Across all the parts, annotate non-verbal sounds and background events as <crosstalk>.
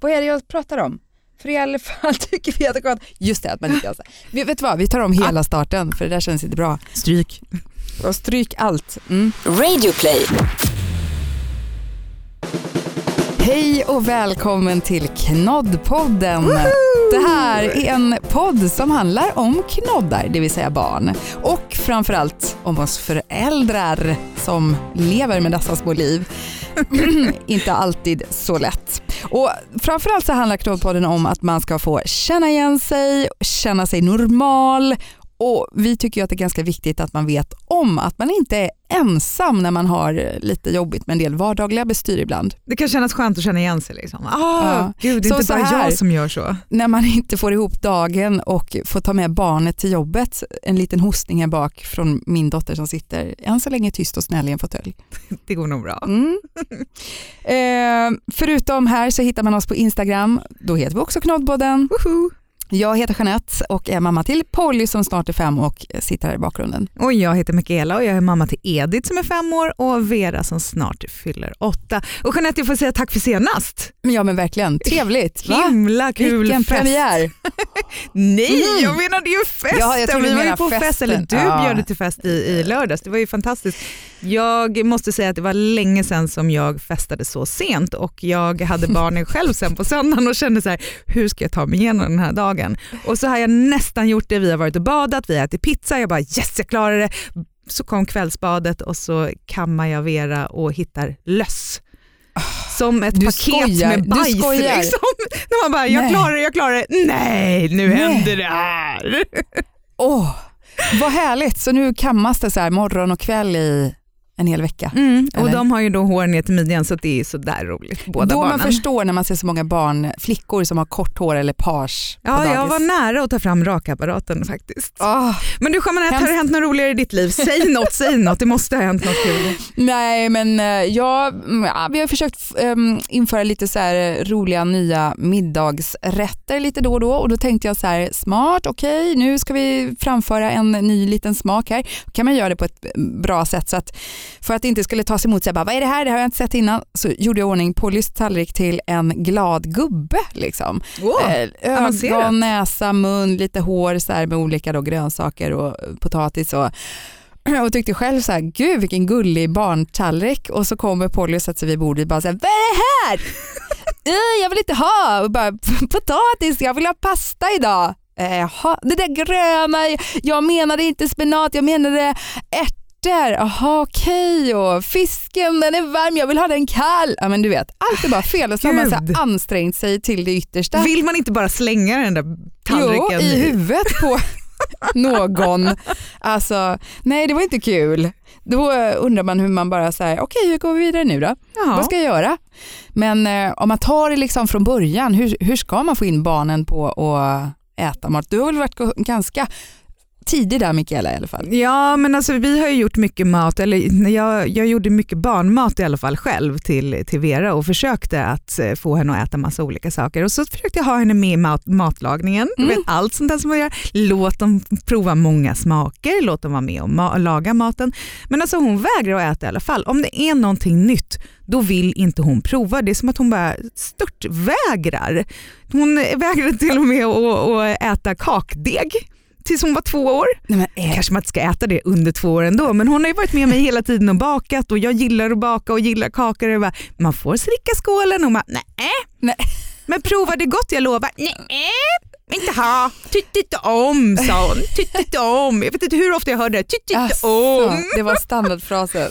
vad är det jag pratar om? För i alla fall <laughs> tycker vi att det är skönt. Just det, att man inte säga. Vi, vet du vad, vi tar om hela starten för det där känns inte bra. Stryk. Och stryk allt. Mm. Radioplay. Hej och välkommen till Knoddpodden. Det här är en podd som handlar om knoddar, det vill säga barn. Och framförallt om oss föräldrar som lever med dessa små liv. <clears throat> Inte alltid så lätt. Och framförallt så handlar Knoddpodden om att man ska få känna igen sig, känna sig normal och vi tycker att det är ganska viktigt att man vet om att man inte är ensam när man har lite jobbigt med en del vardagliga bestyr ibland. Det kan kännas skönt att känna igen sig. Liksom. Ah, Ja. Gud, det är Så inte bara här. jag som gör så. När man inte får ihop dagen och får ta med barnet till jobbet, en liten hostning här bak från min dotter som sitter än så länge tyst och snäll i en fåtölj. <laughs> Det går nog bra. Mm. <laughs> eh, förutom här så hittar man oss på Instagram, då heter vi också Knoddpodden. Woho! Jag heter Jeanette och är mamma till Polly som snart är fem och sitter här i bakgrunden. Och jag heter Michaela och jag är mamma till Edith som är fem år och Vera som snart fyller åtta. Och Jeanette, jag får säga tack för senast. Ja men verkligen, trevligt. <laughs> Va? Himla kul Vilken fest. premiär. <laughs> Nej, Mm. jag menade ju festen. Ja, jag Vi var ju på fest, festen. eller du Ja. bjöd till fest i, i lördags. Det var ju fantastiskt. Jag måste säga att det var länge sedan som jag festade så sent och jag hade barnen <laughs> själv sen på söndagen och kände så här, hur ska jag ta mig igenom den här dagen? Och så har jag nästan gjort det. Vi har varit och badat, vi har ätit pizza, jag bara yes jag klarar det. Så kom kvällsbadet och så kammar jag Vera och hittar löss. Som ett Du paket skojar, med du bajs. skojar. Liksom. När man bara, jag Nej. klarar det, jag klarar det. Nej, nu Nej. händer det här. Åh, vad härligt. Så nu kammas det så här morgon och kväll i en hel vecka. Mm, och Eller? de har ju då hår ner till midjan så det är sådär roligt båda Då barnen. man förstår när man ser så många barn, flickor som har kort hår eller page ja, jag var nära att ta fram rakapparaten faktiskt. Åh, Men du Jeanette, har Hemskt. det hänt något roligare i ditt liv? Säg något, säg något. Det måste ha hänt något kul. nej men eh, ja, mm, ja, vi har försökt um, införa lite så eh, roliga nya middagsrätter lite då och då och då tänkte jag så här smart, okej nu ska vi framföra en ny liten smak här. Då kan man göra det på ett eh, bra sätt så att för att det inte skulle tas emot så här, bara, vad är det här, det har jag inte sett innan, så gjorde jag ordning Pollys tallrik till en glad gubbe. Liksom. Wow. Eh, ögon, näsa, mun, lite hår så här, med olika då, grönsaker och potatis. Och, <clears throat> och tyckte själv så här, gud vilken gullig barntallrik och så kommer Polly och sätter sig vid bordet och bara så här, vad är det här? <laughs> Eh, jag vill inte ha och bara, <laughs> potatis, jag vill ha pasta idag. Eh, Jaha, det där gröna, jag menade inte spenat, jag menade ärtor. Jaha okej och fisken den är varm, jag vill ha den kall. Ja men du vet, allt är bara fel och så har man så här ansträngt sig till det yttersta. Vill man inte bara slänga den där Jo, tallriken? i huvudet på <laughs> någon. Alltså, nej det var inte kul. Då undrar man hur man bara säger, okej hur går vi vidare nu då? Ja. Vad ska jag göra? Men eh, om man tar det liksom från början, hur, hur ska man få in barnen på att äta mat? Du har väl varit ganska tidig där Mikaela i alla fall. Ja men alltså vi har ju gjort mycket mat, eller jag, jag gjorde mycket barnmat i alla fall själv till, till Vera och försökte att eh, få henne att äta massa olika saker och så försökte jag ha henne med i mat, matlagningen. Mm. vet, allt sånt där som man gör. Låt dem prova många smaker, låt dem vara med och ma- laga maten. Men alltså hon vägrar att äta i alla fall. Om det är någonting nytt då vill inte hon prova. Det är som att hon bara störtvägrar. Hon vägrade till och med att äta kakdeg tills hon var två år. Nej, men, eh, Kanske man inte ska äta det under två år ändå, men hon har ju varit med mig hela tiden och bakat och jag gillar att baka och gillar kakor. Och bara, man får slicka skålen och man, nej. Nej. Men prova det gott, jag lovar. Nej, inte ha. Tyckte inte om, sa hon. Tyckte inte om. Jag vet inte hur ofta jag hörde det. Tyckte inte om. det var standardfrasen.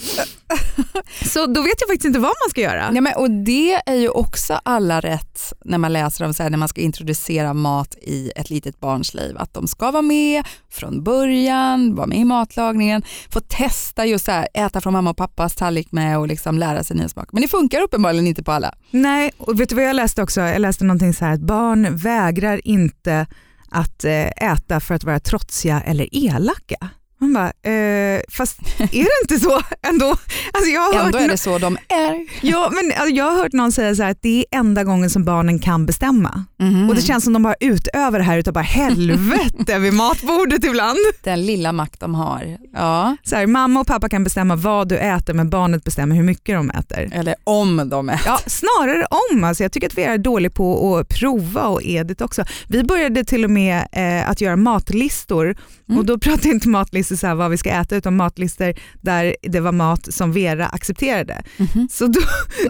<laughs> Så då vet jag faktiskt inte vad man ska göra. Nej, men, och det är ju också alla rätt när man läser om så här, när man ska introducera mat i ett litet barns liv. Att de ska vara med från början, vara med i matlagningen, få testa just så här, äta från mamma och pappas tallrik med och liksom lära sig nya smaker. Men det funkar uppenbarligen inte på alla. Nej, och vet du vad jag läste också? Jag läste någonting så här att barn vägrar inte att eh, äta för att vara trotsiga eller elaka. Man bara, eh, fast är det inte så ändå? Alltså jag har Ändå hört är det så de är. Ja, men alltså, jag har hört någon säga så att det är enda gången som barnen kan bestämma. Mhm. Och det känns som de bara utövar det här utav bara helvete vid matbordet ibland. Den lilla makt de har. Ja. Så här, mamma och pappa kan bestämma vad du äter men barnet bestämmer hur mycket de äter. Eller om de är. Ja, snarare om. Alltså, jag tycker att vi är dåliga på att prova och Edith också. Vi började till och med eh, att göra matlistor Mm. och då pratar jag inte matlistor så här, vad vi ska äta utan matlistor där det var mat som Vera accepterade. Mhm. Så då,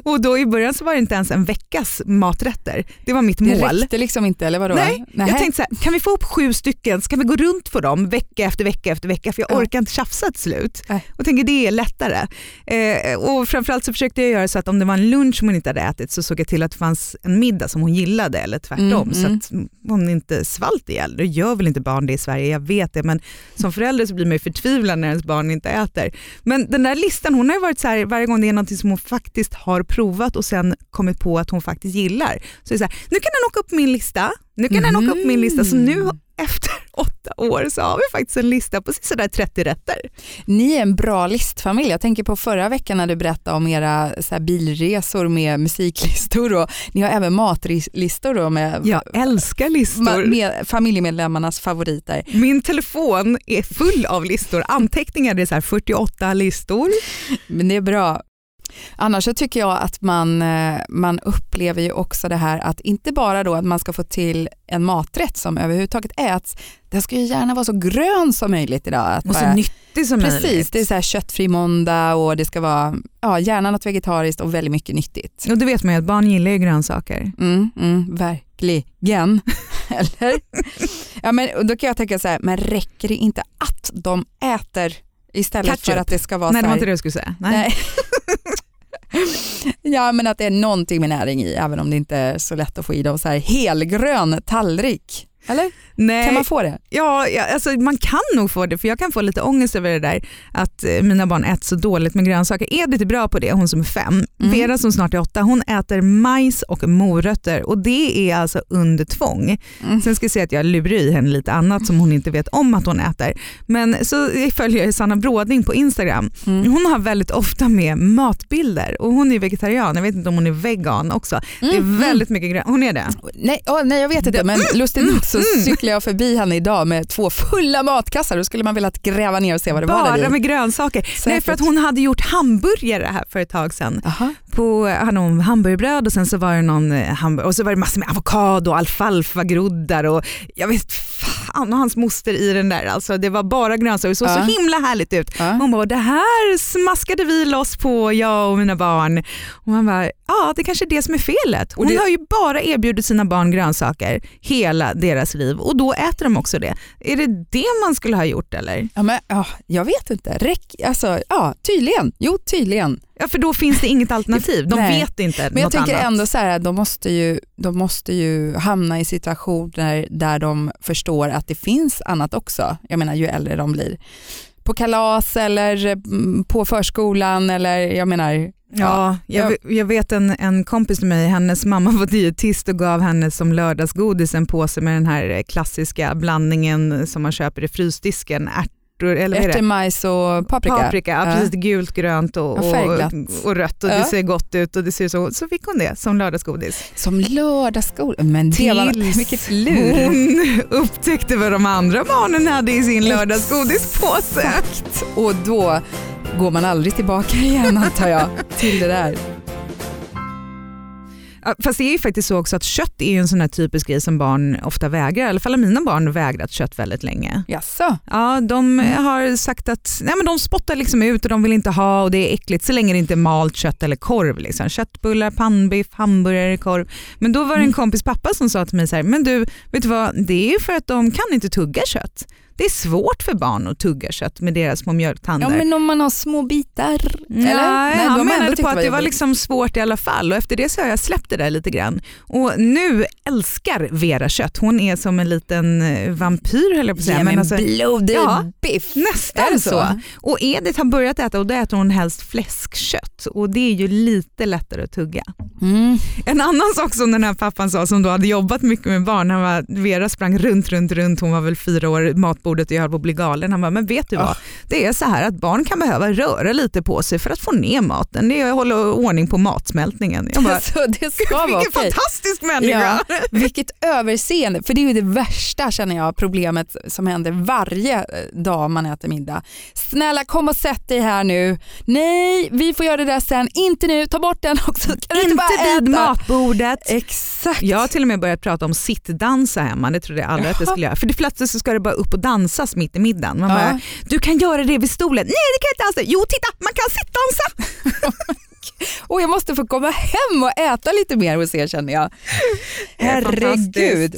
och då i början så var det inte ens en veckas maträtter. Det var mitt Det mål. räckte liksom inte eller vadå? Nej, Jag tänkte så här, kan vi få upp sju stycken, ska vi gå runt på dem vecka efter vecka efter vecka för jag Ja. orkar inte tjafsa till slut. Nej. Och tänker det är lättare. Eh, och framförallt så försökte jag göra så att om det var en lunch som hon inte hade ätit så såg jag till att det fanns en middag som hon gillade eller tvärtom Mm, så mm. att hon inte svalt ihjäl. Det gör väl inte barn det i Sverige, jag vet det men som förälder så blir man ju förtvivlad när ens barn inte äter. Men den där listan, hon har ju varit så här varje gång det är något som hon faktiskt har provat och sen kommit på att hon faktiskt gillar. Så det är så här, nu kan den åka upp min lista, nu kan den åka upp min lista. Så nu efter <laughs> åtta år så har vi faktiskt en lista på sådär 30 rätter. Ni är en bra listfamilj. Jag tänker på förra veckan när du berättade om era så bilresor med musiklistor och ni har även matlistor då med, Jag älskar listor. med familjemedlemmarnas favoriter. Min telefon är full av listor. Anteckningar, det är så här 48 listor. Men det är bra. Annars så tycker jag att man, eh, man upplever ju också det här att inte bara då att man ska få till en maträtt som överhuvudtaget äts, den ska ju gärna vara så grön som möjligt idag. Att Och så bara- nyttig som Precis, möjligt. det är så här köttfri måndag och det ska vara ja, gärna något vegetariskt och väldigt mycket nyttigt. Och det vet man ju att barn gillar ju grönsaker. Mm, mm, verkligen. <laughs> Eller? Ja, men då kan jag tänka så här, men räcker det inte att de äter istället Ketchup. för att det ska vara Nej så det var här, inte det jag skulle säga. Nej. <laughs> ja men att det är någonting med näring i även om det inte är så lätt att få i dem så här helgrön tallrik. Eller? Nej. Kan man få det? Ja, ja alltså man kan nog få det för jag kan få lite ångest över det där att eh, mina barn äter så dåligt med grönsaker. Edith är bra på det, hon som är fem. Mm. Vera som snart är åtta, hon äter majs och morötter och det är alltså under tvång. Mm. Sen ska jag säga att jag lurar i henne lite annat som hon inte vet om att hon äter. Men så följer jag Sanna Bråding på Instagram. Mm. Hon har väldigt ofta med matbilder och hon är vegetarian, jag vet inte om hon är vegan också. Det är Mm, väldigt mycket grön. Hon är det? Nej, åh, nej jag vet inte men lustigt nog så cyklade jag förbi henne idag med två fulla matkassar. Då skulle man velat gräva ner och se vad det var där Bara med grönsaker. Nej, för att hon hade gjort hamburgare här för ett tag sedan. Aha. På, hade hon hamburgerbröd och sen så var det någon eh, hamburg- och så var det massor med avokado, alfalfagroddar och jag vet fan och hans moster i den där. Alltså, det var bara grönsaker, det såg Ja. så himla härligt ut. Ja. Hon bara, det här smaskade vi loss på, jag och mina barn. Och man bara, ja det kanske är det som är felet. Hon Och det- har ju bara erbjudit sina barn grönsaker hela deras liv och då äter de också det. Är det det man skulle ha gjort eller? Ja, men, ja, jag vet inte. Räck, alltså, ja, tydligen. Jo, tydligen. Ja för då finns det inget alternativ, de Nej. vet inte Men jag något tänker annat. ändå så här, de måste, ju, de måste ju hamna i situationer där de förstår att det finns annat också. Jag menar ju äldre de blir. På kalas eller mm, på förskolan eller jag menar, Ja, jag, jag vet en, en kompis till mig, hennes mamma var dietist och gav henne som lördagsgodis en påse med den här klassiska blandningen som man köper i frysdisken, ärtor, eller vad är det? majs och paprika. Paprika, ja, precis, gult, grönt och, Ja, och, och rött och Ja. det ser gott ut och det ser så, så fick hon det som lördagsgodis. Som lördagsgodis. Men det var, <laughs> vilket lur. Hon <laughs> upptäckte vad de andra barnen hade i sin lördagsgodispåse. Exakt. <laughs> Och då går man aldrig tillbaka igen antar jag till det där. Fast det är ju faktiskt så också att kött är en sån här typisk grej som barn ofta vägrar. I alla fall har mina barn vägrat kött väldigt länge. Jaså? Ja, de har sagt att nej, men de spottar liksom ut och de vill inte ha och det är äckligt så länge det inte är malt kött eller korv. Liksom. Köttbullar, pannbiff, hamburgare, korv. Men då var det en Mm. kompis pappa som sa till mig så här, men du, vet du vad, det är ju för att de kan inte tugga kött. Det är svårt för barn att tugga kött med deras små mjölktänder. Ja men om man har små bitar. Nej, Eller? han har ändå menade på att det var liksom svårt i alla fall och efter det så har jag släppt det där lite grann. Och nu älskar Vera kött. Hon är som en liten eh, vampyr höll jag på att säga. Mig Men alltså, blodig ja. biff. nästan så. så? Och Edith har börjat äta och då äter hon helst fläskkött och det är ju lite lättare att tugga. Mm. En annan sak som den här pappan sa som då hade jobbat mycket med barn, han var, Vera sprang runt, runt, runt, hon var väl fyra år, matbordet och jag höll på att bli galen. Han bara, men vet du vad? Ah. Det är så här att barn kan behöva röra lite på sig för att få ner maten. Det är att hålla ordning på matsmältningen. Jag bara, Så det ska vara vilken okej. fantastisk människa! Ja, vilket överseende, för det är ju det värsta känner jag, problemet som händer varje eh, dag man äter middag. Snälla kom och sätt dig här nu. Nej, vi får göra det där sen. Inte nu, ta bort den också. Kan inte, vid äta? matbordet. Exakt. Jag har till och med börjat prata om sittdansa hemma, det trodde jag aldrig att jag skulle göra. För det plötsligt så ska det bara upp och dansas mitt i middagen. Man Ja. bara, du kan göra det vid stolen. Nej det kan jag inte alls. Jo titta, man kan sittdansa. <laughs> Och jag måste få komma hem och äta lite mer hos er känner jag. Herregud.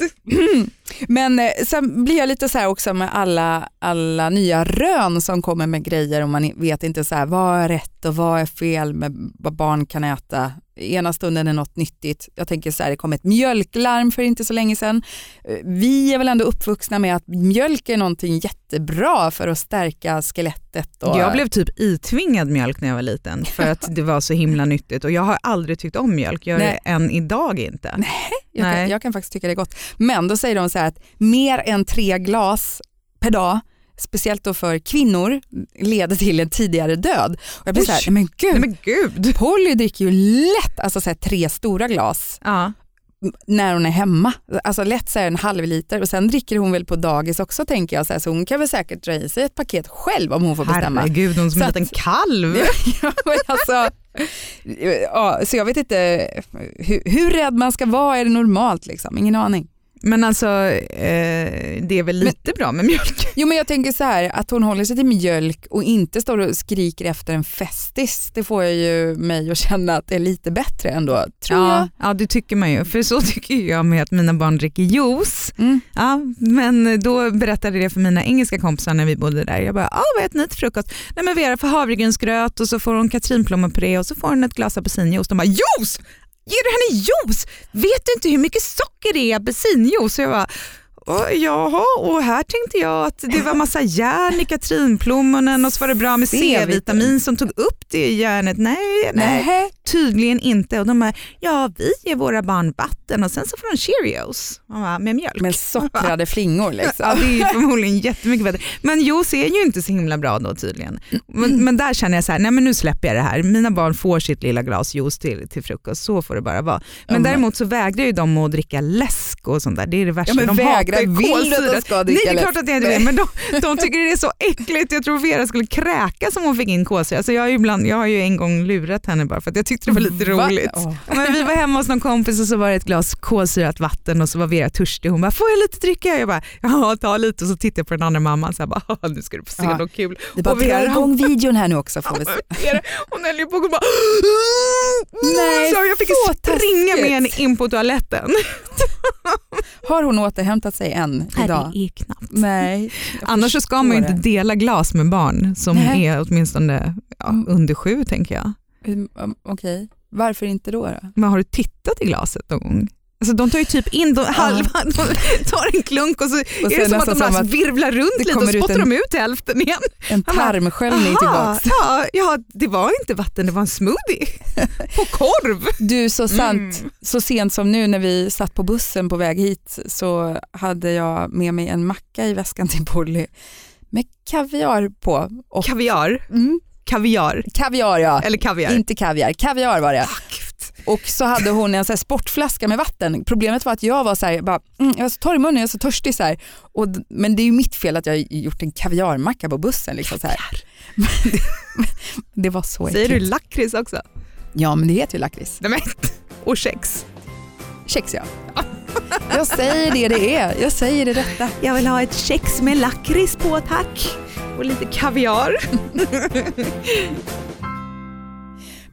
Men eh, sen blir jag lite så här också med alla, alla nya rön som kommer med grejer och man vet inte så här, vad är rätt och vad är fel med vad barn kan äta. Ena stunden är något nyttigt. Jag tänker så här, det kom ett mjölklarm för inte så länge sedan. Eh, Vi är väl ändå uppvuxna med att mjölk är någonting jättebra för att stärka skelettet. Och, Jag blev typ itvingad mjölk när jag var liten för att det var så himla nyttigt och jag har aldrig tyckt om mjölk, jag Nej. är än idag inte. Jag kan, Nej. jag kan faktiskt tycka det är gott. Men då säger de så här att mer än tre glas per dag, speciellt då för kvinnor, leder till en tidigare död. Och jag blir så här, men gud, Nej, men gud. Polly dricker ju lätt alltså så här, tre stora glas Ja. när hon är hemma. Alltså lätt så en halv liter och sen dricker hon väl på dagis också tänker jag. Så, här, så hon kan väl säkert dra i sig ett paket själv om hon får bestämma. Herregud, hon som Så en liten kalv. <laughs> Ja, alltså, ja, så jag vet inte hur, hur rädd man ska vara, är det normalt? Liksom? Ingen aning. Men alltså eh, det är väl lite bra med mjölk? <laughs> Jo men jag tänker så här att hon håller sig till mjölk och inte står och skriker efter en festis. Det får jag ju mig att känna att det är lite bättre ändå. Tror Ja, ja, det tycker man ju. För så <laughs> tycker jag med att mina barn dricker juice. jag. Mm. Ja, men då berättade det för mina engelska kompisar när vi bodde där. Jag bara, ah, vad äter ni till frukost? Nej men Vera får havregrynsgröt och så får hon katrinplommepuré och så får hon ett glas apelsinjuice. De bara, juice! Ger du henne juice? Vet du inte hur mycket socker det är i apelsinjuice? Jag bara, "Åh, Jaha, och här tänkte jag att det var massa järn i katrinplommonen och så var det bra med C-vitamin som tog upp det järnet. Nej, nej, Nej. tydligen inte. Och de bara, ja vi ger våra barn vatten och sen så får de Cheerios bara, med mjölk. Med sockrade flingor liksom. Ja, det är förmodligen jättemycket bättre. Men juice är ju inte så himla bra då tydligen. Men, men där känner jag så här, nej men nu släpper jag det här. Mina barn får sitt lilla glas juice till, till frukost, så får det bara vara. Men däremot så vägrar ju de att dricka läsk och sånt där. Det är det värsta. Ja, men de vägra, ju vill att de ska Nej dricka det är klart att jag inte vill, men de, de tycker det är så äckligt. Jag tror Vera skulle kräkas om hon fick in kolsyra. Så jag, har ju ibland, jag har ju en gång lurat henne bara för att jag tyckte det var lite Va? roligt. Åh. Men vi var hemma hos någon kompis och så var det ett glas kolsyrat vatten och så var Vera törstig. Hon bara, får jag lite dricka? Jag bara, ja ta lite. Och så tittade jag på den andra mamman så här, bara, "Åh, nu ska du få se Ja. något kul. Det är bara Och dra igång videon här nu också får vi se. <laughs> Hon höll ju på och bara, Nej, så jag fick springa med henne in på toaletten. <laughs> Har hon återhämtat sig än idag? det är knappt. Nej. <laughs> Annars så ska man ju inte dela glas med barn som Nej. är åtminstone ja, Mm. under sju tänker jag. Mm, um, Okej, varför inte då? då? Men har du tittat i glaset någon gång? Alltså de tar ju typ in de, halva, de tar en klunk och så Och är det som att de som att virvlar runt lite och spottar de ut hälften igen. en tarmsköljning tillbaks. ja, ja, det var inte vatten, det var en smoothie <laughs> på korv. Du, så sant. Mm. Så sent som nu när vi satt på bussen på väg hit så hade jag med mig en macka i väskan till Polly med kaviar på. Och, Kaviar, mm, kaviar, kaviar ja, eller kaviar. inte kaviar. Kaviar var det. Gud. Och så hade hon en så sportflaska med vatten. Problemet var att jag var så här, bara, mm, jag var så torr i munnen, jag är så törstig. Så här. Och, men det är ju mitt fel att jag har gjort en kaviarmacka på bussen. Liksom, så här. Det, <laughs> det var så Säger du äckligt. lakrits också? Ja men det heter ju lakrits. Och kex. Kex ja. Jag säger det det är, jag säger det rätta. Jag vill ha ett kex med lakrits på tack. Och lite kaviar. <laughs>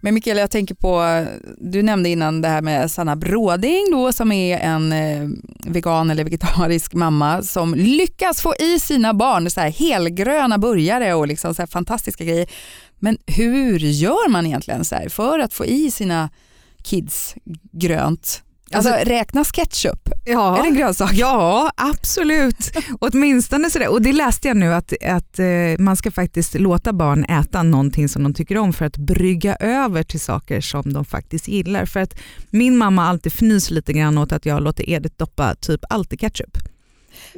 Men Mikaela, jag tänker på, du nämnde innan det här med Sanna Bråding då, som är en eh, vegan eller vegetarisk mamma som lyckas få i sina barn så här helgröna burgare och liksom så här fantastiska grejer. Men hur gör man egentligen så här för att få i sina kids grönt? Alltså, Alltså- räknas ketchup? Ja. Är det en grönsak? Ja, absolut. <laughs> Åtminstone sådär. Och det läste jag nu att, att eh, man ska faktiskt låta barn äta någonting som de tycker om för att brygga över till saker som de faktiskt gillar. För att min mamma alltid fnyser lite grann åt att jag låter Edith doppa typ allt i ketchup.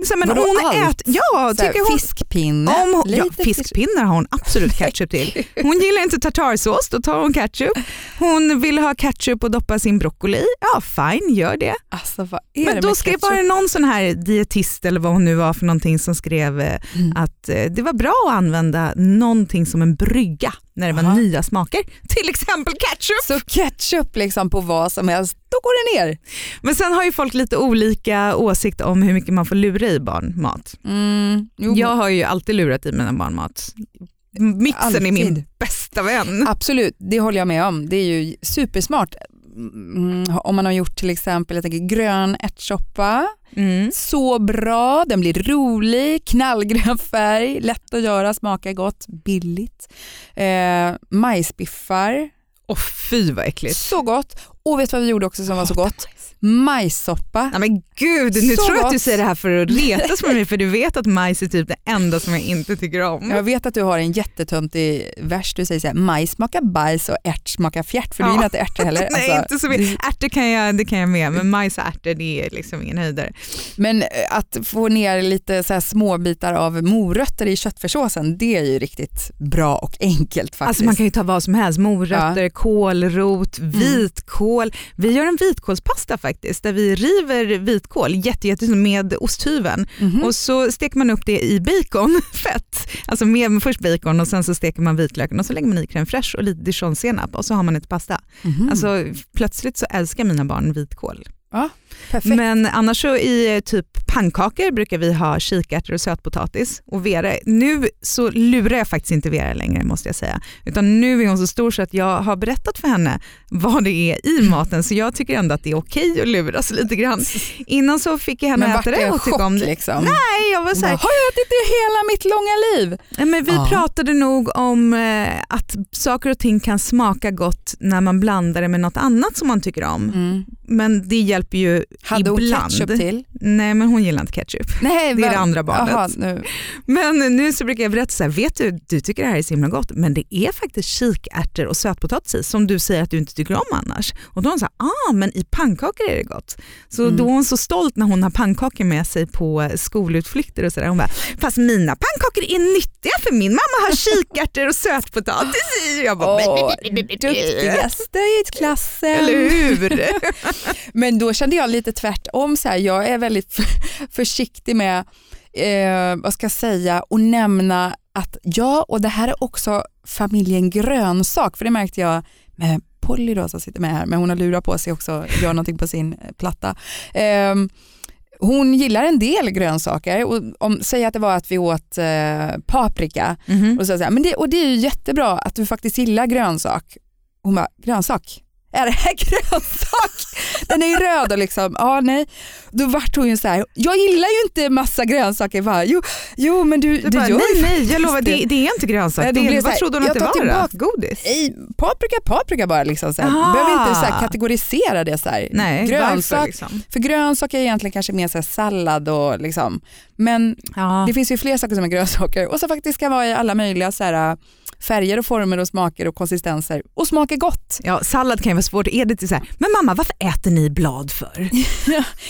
Så, men Vadå hon allt? ja, Så tycker hon, fiskpinne, om hon, ja, fiskpinnar har hon absolut ketchup till. <laughs> Hon gillar inte tartarsås, då tar hon ketchup. Hon vill ha ketchup och doppa sin broccoli. Ja, fine, gör det. Alltså vad är Men det då ketchup? var det någon sån här dietist eller vad hon nu var för någonting som skrev eh, Mm. att eh, det var bra att använda någonting som en brygga när det var Aha. nya smaker. <laughs> Till exempel ketchup. Så ketchup liksom på vad som helst, då går det ner. Men sen har ju folk lite olika åsikt om hur mycket man får lura i barnmat. Mm, Jag har ju alltid lurat i mina barnmat. Mixen är min Alltid. bästa vän. Absolut, det håller jag med om. Det är ju supersmart. Mm, om man har gjort till exempel jag tänker, grön ärtsoppa, Mm. så bra, den blir rolig, knallgrön färg, lätt att göra, smakar gott, billigt. Eh, majsbiffar, Åh fy vad äckligt. så gott. Och vet du vad vi gjorde också som var så gott? Majssoppa. Nej men gud, nu Så tror jag att du säger det här för att <laughs> retas med mig för du vet att majs är typ det enda som jag inte tycker om. Jag vet att du har en jättetöntig vers, du säger så här, majs smakar bajs och ärt smakar fjärt, för du Ja. gillar inte ärtor heller. <laughs> Nej Alltså, inte så mycket. Ärtor kan jag, det kan jag med men majs och ärtor det är liksom ingen höjdare. Men eh, att få ner lite så här små bitar av morötter i köttfärssåsen, det är ju riktigt bra och enkelt faktiskt. Alltså man kan ju ta vad som helst, morötter, kålrot, vitkål. Vi gör en vitkålspasta faktiskt där vi river vitkål jätte, jätte, med osthyveln Mhm. och så steker man upp det i baconfett. Alltså med först bacon och sen så steker man vitlöken och så lägger man i crème fraîche och lite dijonsenap och så har man ett pasta. Mhm. Alltså plötsligt så älskar mina barn vitkål. Perfekt. Men annars så i eh, typ pannkakor brukar vi ha kikärtor och sötpotatis. Och Vera, nu så lurar jag faktiskt inte Vera längre måste jag säga. Utan nu är hon så stor så att jag har berättat för henne vad det är i maten så jag tycker ändå att det är okej att luras lite grann. Innan så fick jag henne Men äta det och tycka om det. liksom? Nej, jag var så här, har jag ätit det hela mitt långa liv? Men vi Ja. pratade nog om eh, att saker och ting kan smaka gott när man blandar det med något annat som man tycker om. Men det hjälper ju Hade hon ibland. ketchup till? Nej men hon gillar inte ketchup. Nej, Det är det andra barnet. Jaha, nu. Men nu så brukar jag berätta så här, vet du, du tycker det här är så himla gott, men det är faktiskt kikärtor och sötpotatis som du säger att du inte tycker om annars. Och då är hon så här, ah men i pannkakor är det gott. Så Mm. då är hon så stolt när hon har pannkakor med sig på skolutflykter och sådär. Hon bara, fast mina pannkakor är nyttiga för min mamma har kikärtor och sötpotatis i. Jag bara, Åh, duktigaste i klassen. eller hur? Men då kände jag lite tvärtom. Så här, jag är väldigt <laughs> försiktig med eh, vad ska jag säga, att nämna att ja, och det här är också familjen grönsak. För det märkte jag med Polly då, som sitter med här, men hon har lurat på sig också gör någonting på sin platta. Eh, hon gillar en del grönsaker. Och om, säg att det var att vi åt eh, paprika Mhm. och, så, så här, men det, och det är ju jättebra att du faktiskt gillar grönsak. Hon bara, grönsak? Är det här <laughs> grönsak? Den är ju röd och liksom, ja nej. Då vart hon ju så här, jag gillar ju inte massa grönsaker. Bara, jo, jo men du, Du du bara, gör nej nej, jag lovar det, det är inte grönsak. Nej, då det blir är, det så vad här, trodde hon att jag det var då? tillbaka- Godis? Nej, paprika, paprika bara. Liksom, så här. Aha. Behöver inte så här, kategorisera det. Så här. Nej, grönsak, liksom? För grönsak är egentligen kanske mer så här sallad och liksom. Men Ja. det finns ju fler saker som är grönsaker och som faktiskt kan vara i alla möjliga så här, färger och former och smaker och konsistenser och smakar gott. Ja, sallad kan ju vara svårt. Är det till så här, men mamma varför äter ni blad för?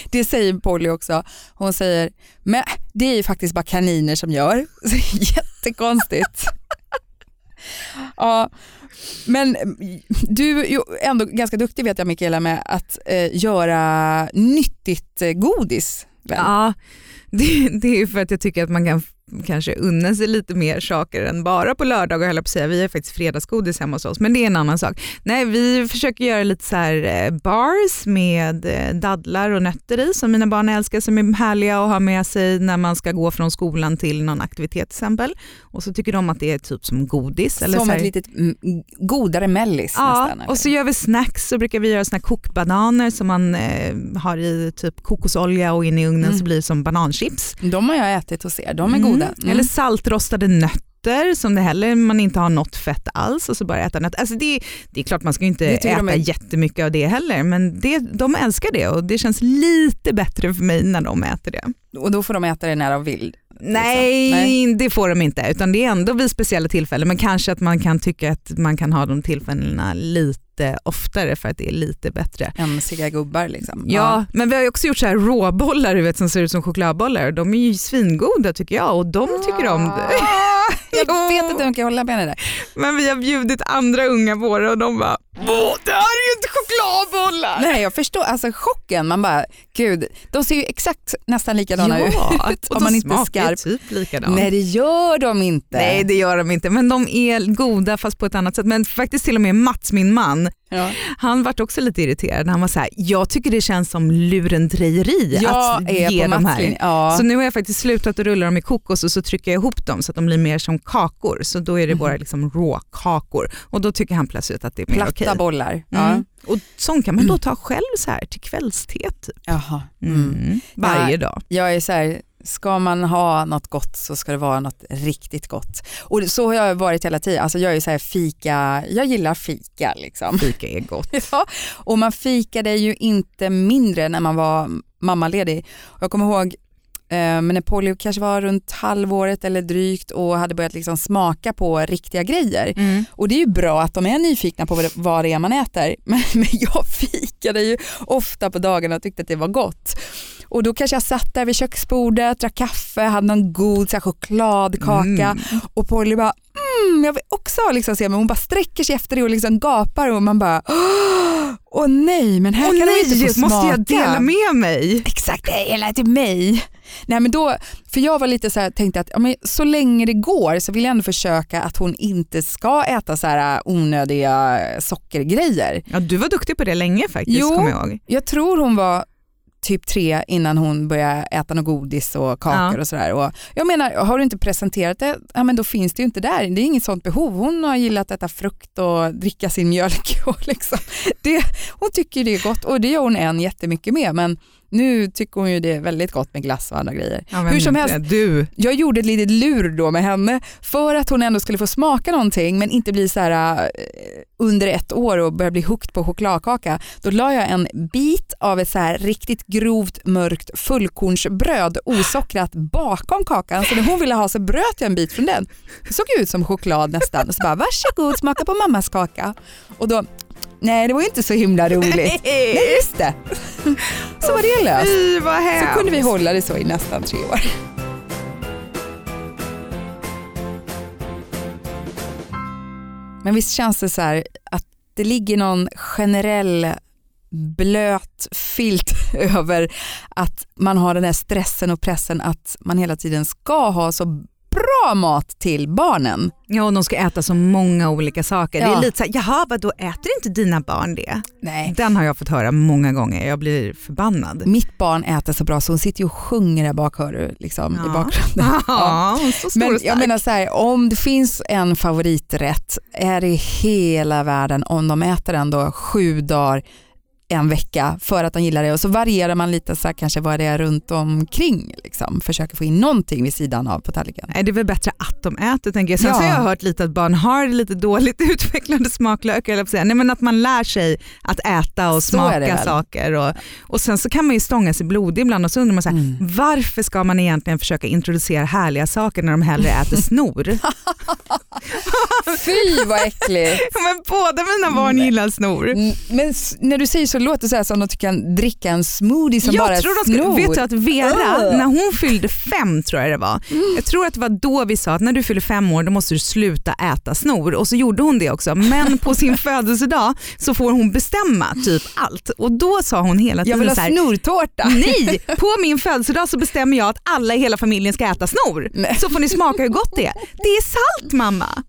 <laughs> Det säger Polly också. Hon säger, men det är ju faktiskt bara kaniner som gör. <laughs> Jättekonstigt. <laughs> ja, men du är ju ändå ganska duktig vet jag Mikaela med att eh, göra nyttigt eh, godis. väl? Ja, det, det är ju för att jag tycker att man kan kanske unna sig lite mer saker än bara på lördagar höll jag på att säga. Vi har faktiskt fredagsgodis hemma hos oss men det är en annan sak. Nej, vi försöker göra lite så här eh, bars med eh, dadlar och nötter i som mina barn älskar som är härliga att ha med sig när man ska gå från skolan till någon aktivitet till exempel. Och så tycker de att det är typ som godis. Eller Som ett litet mm, godare mellis Ja, nästan. eller? och så gör vi snacks så brukar vi göra såna kokbananer som man eh, har i typ kokosolja och in i ugnen Mm. så blir det som bananchips. De har jag ätit hos er, de är Mm. Goda. Mm. Eller saltrostade nötter som det heller man inte har något fett alls och så bara äta nötter. Alltså det, det är klart man ska inte äta de är- jättemycket av det heller men det, de älskar det och det känns lite bättre för mig när de äter det. Och då får de äta det när de vill. Nej, Nej. det får de inte utan det är ändå vid speciella tillfällen men kanske att man kan tycka att man kan ha de tillfällena lite oftare för att det är lite bättre. Emsiga gubbar liksom. Ja, men vi har också gjort så här råbollar du vet, som ser ut som chokladbollar och de är ju svingoda tycker jag och de tycker om det. Jag vet att de kan hålla med dig där. Men vi har bjudit andra unga det och de bara det här är ju inte chokladbollar! Nej jag förstår, alltså chocken, man bara gud, de ser ju exakt nästan likadana ut och <laughs> om man inte är smakar skarp. typ likadant. Nej det gör de inte. Nej det gör de inte men de är goda fast på ett annat sätt. Men faktiskt till och med Mats, min man, Ja. han vart också lite irriterad. Han var så här, jag tycker det känns som lurendrejeri Jag att ge de här. Ja. Så nu har jag faktiskt slutat att rulla dem i kokos och så trycker jag ihop dem så att de blir mer som kakor. Så då är det Mhm. bara liksom råkakor och då tycker han plötsligt att det är mer Platta okej. bollar. Ja. Mm. Och sånt kan man då ta själv så här till kvällste typ. Jaha. Mm. Mm. Varje dag. Jag är så här, ska man ha något gott så ska det vara något riktigt gott. Och så har jag varit hela tiden. Alltså jag är så här fika, jag gillar fika liksom. Fika är gott. <laughs> Ja, och man fikade ju inte mindre när man var mammaledig. Jag kommer ihåg men när Polly kanske var runt halvåret eller drygt och hade börjat liksom smaka på riktiga grejer. Mm. Och det är ju bra att de är nyfikna på vad det- är man äter. <laughs> Men, men jag fikade ju ofta på dagarna och tyckte att det var gott. Och då kanske jag satt där vid köksbordet, drack kaffe, hade någon god så här, chokladkaka Mm. och Polly bara mm, jag vill också liksom se men hon bara sträcker sig efter det och liksom gapar och man bara åh åh nej men här Åh kan nej, de inte få smaka. måste jag dela med mig? Exakt, hela till mig. Nej men då, för jag var lite så här, tänkte att ja, men så länge det går så vill jag ändå försöka att hon inte ska äta så här äh, onödiga sockergrejer. Ja, du var duktig på det länge faktiskt Jo. kommer jag ihåg. Jag tror hon var typ tre innan hon började äta något godis och kakor Ja. och sådär. Jag menar, har du inte presenterat det, ja men då finns det ju inte där. Det är inget sånt behov. Hon har gillat att äta frukt och dricka sin mjölk. <laughs> Och liksom. det, hon tycker det är gott och det gör hon än jättemycket med. Men nu tycker hon ju det är väldigt gott med glass och andra grejer. Ja, Hur som helst. Du. Jag gjorde ett litet lur då med henne för att hon ändå skulle få smaka någonting men inte bli så här eh, under ett år och börja bli hooked på chokladkaka. Då la jag en bit av ett så här riktigt grovt mörkt fullkornsbröd osockrat bakom kakan så när hon ville ha så bröt jag en bit från den. Det såg ut som choklad nästan och så bara varsågod smaka på mammas kaka. Och då, nej det var ju inte så himla roligt. <laughs> Nej just det. Så var det löst. Fy vad Så kunde vi hålla det så i nästan tre år. Men visst känns det så här att det ligger någon generell blöt filt <laughs> över att man har den här stressen och pressen att man hela tiden ska ha så bra mat till barnen. Ja, och de ska äta så många olika saker. Det Ja. är lite så här, jaha vadå äter inte dina barn det? Nej. Den har jag fått höra många gånger, jag blir förbannad. Mitt barn äter så bra så hon sitter ju och sjunger där bak hör du, liksom, i Ja. bakgrunden. <laughs> Ja, så stor Men och stark. jag menar så här, om det finns en favoriträtt är det i hela världen om de äter den då sju dagar en vecka för att de gillar det och så varierar man lite så här, kanske vad det är runt omkring. Liksom. Försöker få in någonting vid sidan av på tallriken. Det är väl bättre att de äter tänker jag. Sen Ja. så har jag hört lite att barn har lite dåligt <laughs> utvecklade smaklökar. Eller säga. Nej, men att man lär sig att äta och Så smaka saker. Och, och sen så kan man ju stånga sig blodig ibland och så undrar man så här, Mm. varför ska man egentligen försöka introducera härliga saker när de hellre äter snor? <laughs> <laughs> Fy vad äckligt! men båda mina barn Nej. gillar snor. Mm, Men när du säger så låter det så här som att du kan dricka en smoothie som bara jag är tror de snor. vet du att Vera, Ugh. när hon fyllde fem tror jag det var, Mm. jag tror att det var då vi sa att när du fyller fem år då måste du sluta äta snor och så gjorde hon det också men på sin <laughs> födelsedag så får hon bestämma typ allt och då sa hon hela Jag tiden vill ha så här, snortårta. Nej, <laughs> på min födelsedag så bestämmer jag att alla i hela familjen ska äta snor. Nej. Så får ni smaka hur gott det är. Det är salt mamma. <laughs>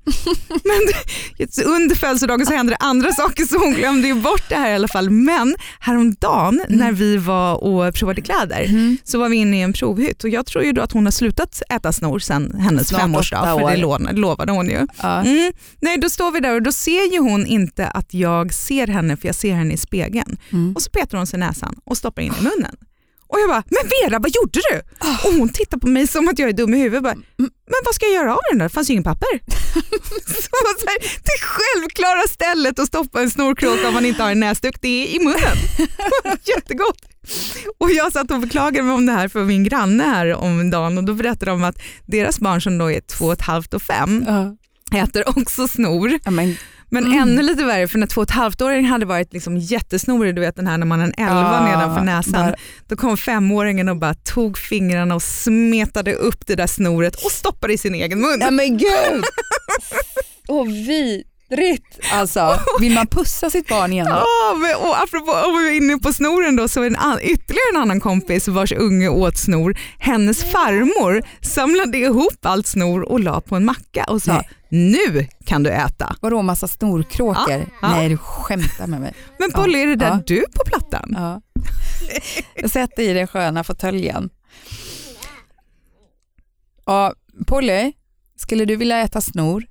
Men under födelsedagen så hände det andra saker så hon glömde ju bort det här i alla fall. Men häromdagen när vi var och provade kläder Mm. så var vi inne i en provhytt och jag tror ju då att hon har slutat äta snor sen hennes Snart femårsdag för år. det lån- lovade hon ju. Ja. Mm. Nej, då står vi där och då ser ju hon inte att jag ser henne för jag ser henne i spegeln. Mm. Och så petar hon sig i näsan och stoppar in i munnen. Och jag bara, men Vera vad gjorde du? Och hon tittar på mig som att jag är dum i huvudet. Bara, men vad ska jag göra av den då? Det fanns ju ingen papper. <laughs> så, så här, det självklara stället att stoppa en snorkråka om man inte har en näsduk, det är i munnen. <laughs> Jättegott. Och jag satt och beklagade mig om det här för min granne här om dagen och då berättade de att deras barn som då är två och ett halvt och fem Ja. äter också snor. Ja, men, Mm. ännu lite värre för när två och ett halvt-åringen hade varit liksom jättesnorig, du vet den här när man har en elva Ah, nedanför näsan, bara- då kom femåringen och bara tog fingrarna och smetade upp det där snoret och stoppade i sin egen mun. ja, men gud! <laughs> Åh vidrigt! Alltså, vill man pussa sitt barn igen då? Ja, men, och apropå om vi är inne på snoren då, så en an, ytterligare en annan kompis vars unge åt snor, hennes farmor samlade ihop allt snor och la på en macka och sa Nej. nu kan du äta. Vadå massa snorkråkor? Ja, ja. Nej du skämtar med mig. Men Polly, är det där Ja. du på plattan? Ja. Jag sätter i den sköna fåtöljen. Ja, Polly, skulle du vilja äta snor?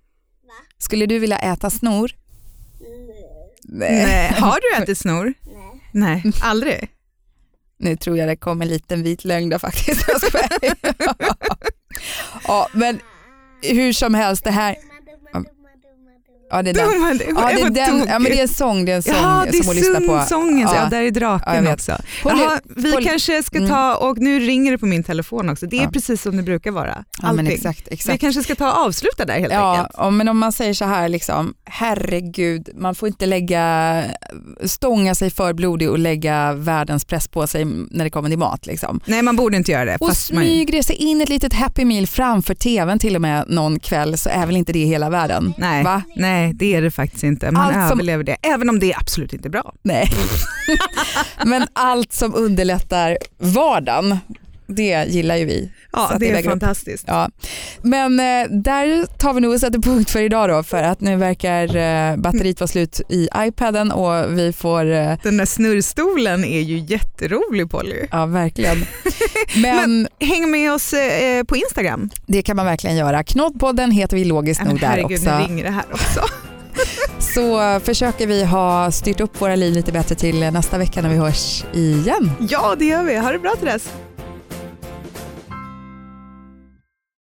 Skulle du vilja äta snor? Nej. Har du ätit snor? Nej. Nej, aldrig? Nu tror jag det kom en liten vit lögn där faktiskt. <laughs> Ja, men hur som helst, det här... Ja, det är den. <laughs> Ja, det är, den, ja, men det är en sång, det är en sång Jaha, som hon lyssnar på. sången, ja. Ja. där är Ja, draken vet. också. Polly- Jaha, vi Polly- kanske ska Mm. ta, och nu ringer det på min telefon också, det är Ja. precis som det brukar vara. Ja, men Allting. exakt, Vi exakt. kanske ska ta och avsluta där helt Ja, enkelt. ja, men om man säger så här, liksom, herregud, man får inte lägga, stånga sig för blodig och lägga världens press på sig när det kommer till mat. Liksom. Nej, man borde inte göra det. Och fast man, in ett litet happy meal framför tvn till och med någon kväll så är väl inte det hela världen? nej, Va? nej, det är det faktiskt inte. Man Allt som- överlever det, även om det är absolut inte bra. Nej. <laughs> men allt som underlättar vardagen, det gillar ju vi. Ja, att det är upp. fantastiskt. Ja. Men eh, där tar vi nog och sätter punkt för idag då för att nu verkar eh, batteriet vara slut i iPaden och vi får, eh, Den där snurrstolen är ju jätterolig Polly. ja verkligen. Men, Häng med oss eh, på Instagram. det kan man verkligen göra. Knoddpodden heter vi logiskt men nog där herregud, nu också. ringer det här också. <laughs> Så försöker vi ha styrt upp våra liv lite bättre till nästa vecka när vi hörs igen. Ja, det gör vi. Ha det bra till dess.